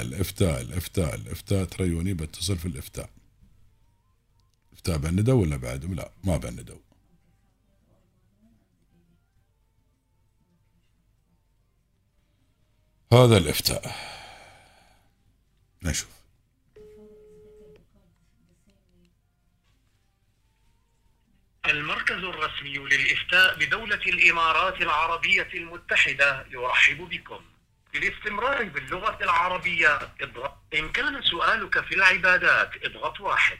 الافتاء الافتاء الافتاء تريوني بتصل في الافتاء. افتاء بندوا ولا بعدهم لا ما بندوا هذا الافتاء. نشوف. المركز الرسمي للإفتاء بدولة الإمارات العربية المتحدة يرحب بكم. للاستمرار باللغة العربية. اضغط. إن كان سؤالك في العبادات اضغط واحد.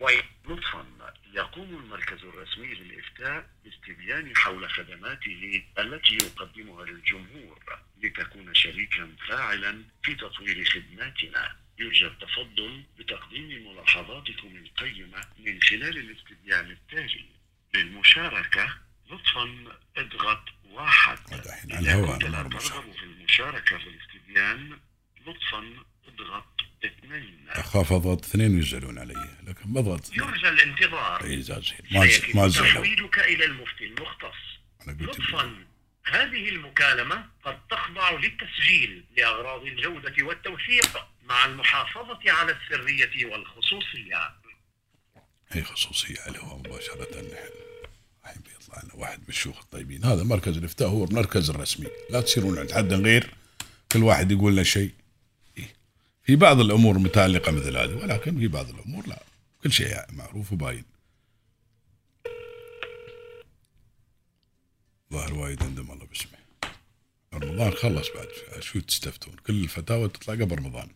ولطفا يقوم المركز الرسمي للإفتاء باستبيان حول خدماته التي يقدمها للجمهور لتكون شريكا فاعلا في تطوير خدماتنا. يرجى التفضل بتقديم ملاحظاتكم القيمة من خلال الاستبيان التالي. للمشاركة لطفا اضغط واحد. على الهواء مرة ترغب في المشاركة في الاستبيان لطفا اضغط اثنين. أخاف أضغط اثنين ويزعلون علي. لكن بضغط اثنين يرجى الانتظار. إي زازين ما ما تحويلك إلى المفتي المختص. لطفا هذه المكالمة قد تخضع للتسجيل لأغراض الجودة والتوثيق مع المحافظة على السرية والخصوصية. هي خصوصية على الهواء مباشرة نحن لنا واحد من الشيوخ الطيبين. هذا مركز الإفتاء هو المركز الرسمي. لا تصيرون عند حد غير كل واحد يقول لنا شيء. إيه. في بعض الأمور متعلقة مثل هذه ولكن في بعض الأمور لا. كل شيء معروف وباين. ظاهر وايد عندهم الله باسمه رمضان خلص بعد. شو تستفتون؟ كل الفتاوى تطلع قبل رمضان.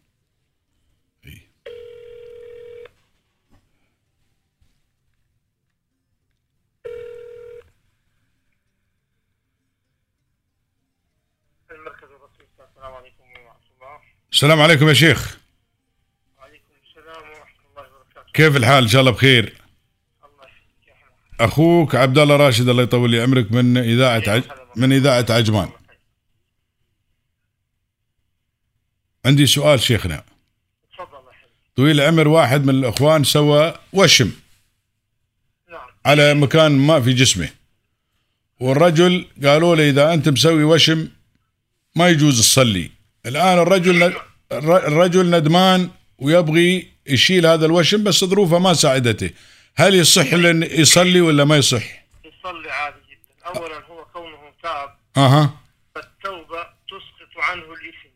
السلام عليكم ورحمة الله السلام عليكم يا شيخ. وعليكم السلام ورحمة الله وبركاته كيف الحال؟ إن شاء الله بخير. الله أخوك عبد الله راشد الله يطول لي عمرك من إذاعة عج... من إذاعة عجمان. عندي سؤال شيخنا. تفضل طويل العمر واحد من الإخوان سوى وشم. نعم على مكان ما في جسمه. والرجل قالوا له إذا أنت مسوي وشم ما يجوز تصلي. الآن الرجل الرجل ندمان ويبغي يشيل هذا الوشم بس ظروفه ما ساعدته. هل يصح يصلي ولا ما يصح؟ يصلي عادي جدا. أولا هو كونه تاب أها. فالتوبة تسقط عنه الإثم.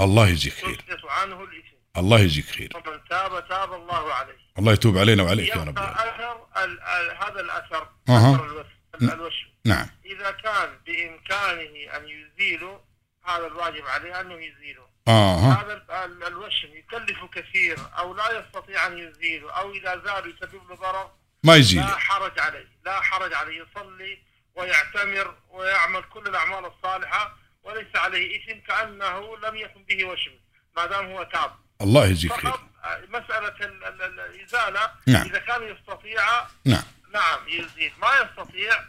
الله يجزيك خير. تسقط عنه الإثم. الله يجزيك خير. ومن تاب تاب الله عليه. الله يتوب علينا وعليك يا رب. ال- هذا. أثر الوش- الوشم. نعم. إذا كان بإمكانه أن يزيله هذا الواجب عليه أنه يزيله. أها هذا ال- ال- الوشم يكلف كثير أو لا يستطيع أن يزيله أو إذا زال يسبب له ضرر ما يزيل لا حرج عليه. لا حرج عليه. يصلي ويعتمر ويعمل كل الأعمال الصالحة وليس عليه إثم كأنه لم يكن به وشم ما دام هو تاب. الله يجزيك خير. آه، مسألة ال- ال- ال- الإزالة نعم. إذا كان يستطيع نعم. نعم يزيد. ما يستطيع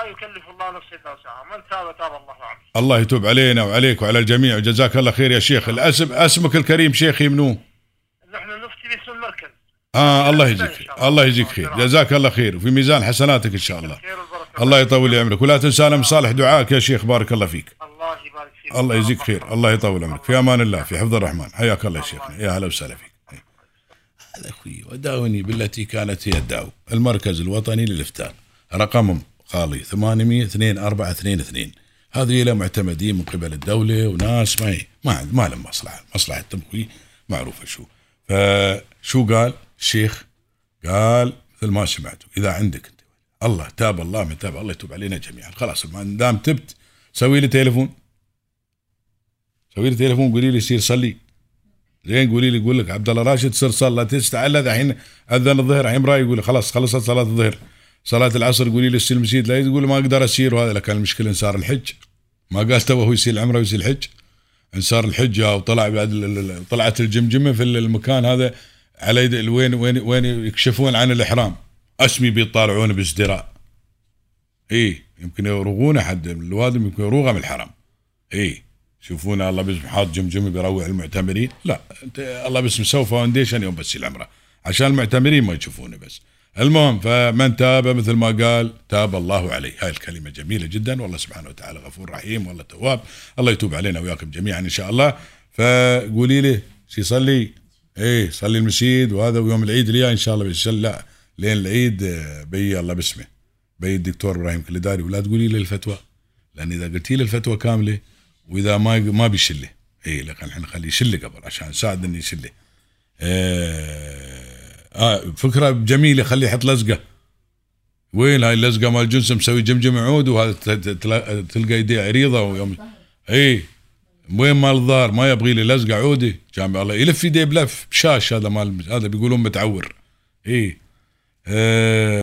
لا يكلف الله نفسا إلا وسعها. من تاب تاب الله عليه. الله يتوب علينا وعليك وعلى الجميع. وجزاك الله خير يا شيخ. الاسم أسمك الكريم شيخي منو؟ نحن نفتي باسم المركز آه الله يجزيك الله. يجزيك خير. جزاك الله خير. وفي ميزان حسناتك إن شاء الله. الله يطول لي عمرك. ولا تنسانا من صالح دعائك يا شيخ. بارك الله فيك. الله يبارك فيك. الله يجزيك خير. الله يطول عمرك. في أمان الله. في حفظ الرحمن. حياك الله يا شيخنا يا هلا وسهلا فيك. هذا أخوي. وداوني بالتي كانت هي الدعوه المركز الوطني للإفتاء. رقمهم. خالي 800 2422 هذه له معتمدين من قبل الدولة وناس ما ما ما لهم مصلحة. مصلحة أخوي معروفة. شو؟ فشو قال الشيخ؟ قال مثل ما سمعتوا إذا عندك أنت الله تاب الله من تاب الله يتوب علينا جميعا. خلاص ما دام تبت سوي لي تليفون. سوي لي تليفون قولي لي سير صلي. زين قولي لي يقول لك عبد الله راشد سر صلى تستعل الحين أذن الظهر الحين يقول خلاص خلصت صلاة الظهر. صلاة العصر قولي لي السير المسجد لا تقول ما أقدر أسير وهذا لكن المشكلة ان صار الحج. ما قال تو هو يسير العمرة ويسير الحج. ان صار الحج وطلع بعد طلعت الجمجمة في المكان هذا على يد وين وين وين يكشفون عن الإحرام. أسمي بيطالعون بازدراء. إي يمكن يروغون احد من الوادم يمكن يروغه من الحرم. إي يشوفون الله باسم حاط جمجمة بيروع المعتمرين. لا أنت الله باسم سوى foundation يوم بس العمرة. عشان المعتمرين ما يشوفونه بس. المهم فمن تاب مثل ما قال تاب الله عليه. هاي الكلمة جميلة جدا. والله سبحانه وتعالى غفور رحيم والله تواب. الله يتوب علينا وياكم جميعا إن شاء الله. فقولي لي شو يصلي إيه صلي المسجد وهذا ويوم العيد الجاي إن شاء الله بس لا لين العيد آه، بي الله باسمه. بي الدكتور إبراهيم كلداري ولا تقولي لي الفتوى لأن إذا قلتي لي الفتوى كاملة وإذا ما ما بيشله اي لكن إحنا نخليه يشله قبل عشان نساعد انه يشله آه, آه فكرة جميلة خليه يحط لزقة. وين هاي اللزقة مال جنس مسوي جمجم عود وهذا تلقى يديه عريضه ويوم إي. وين مال الظهر ما يبغي لي لزقة عودي. كان الله. يلف يديه بلف. بشاش هذا مال هذا بيقولون متعور. إي. آه.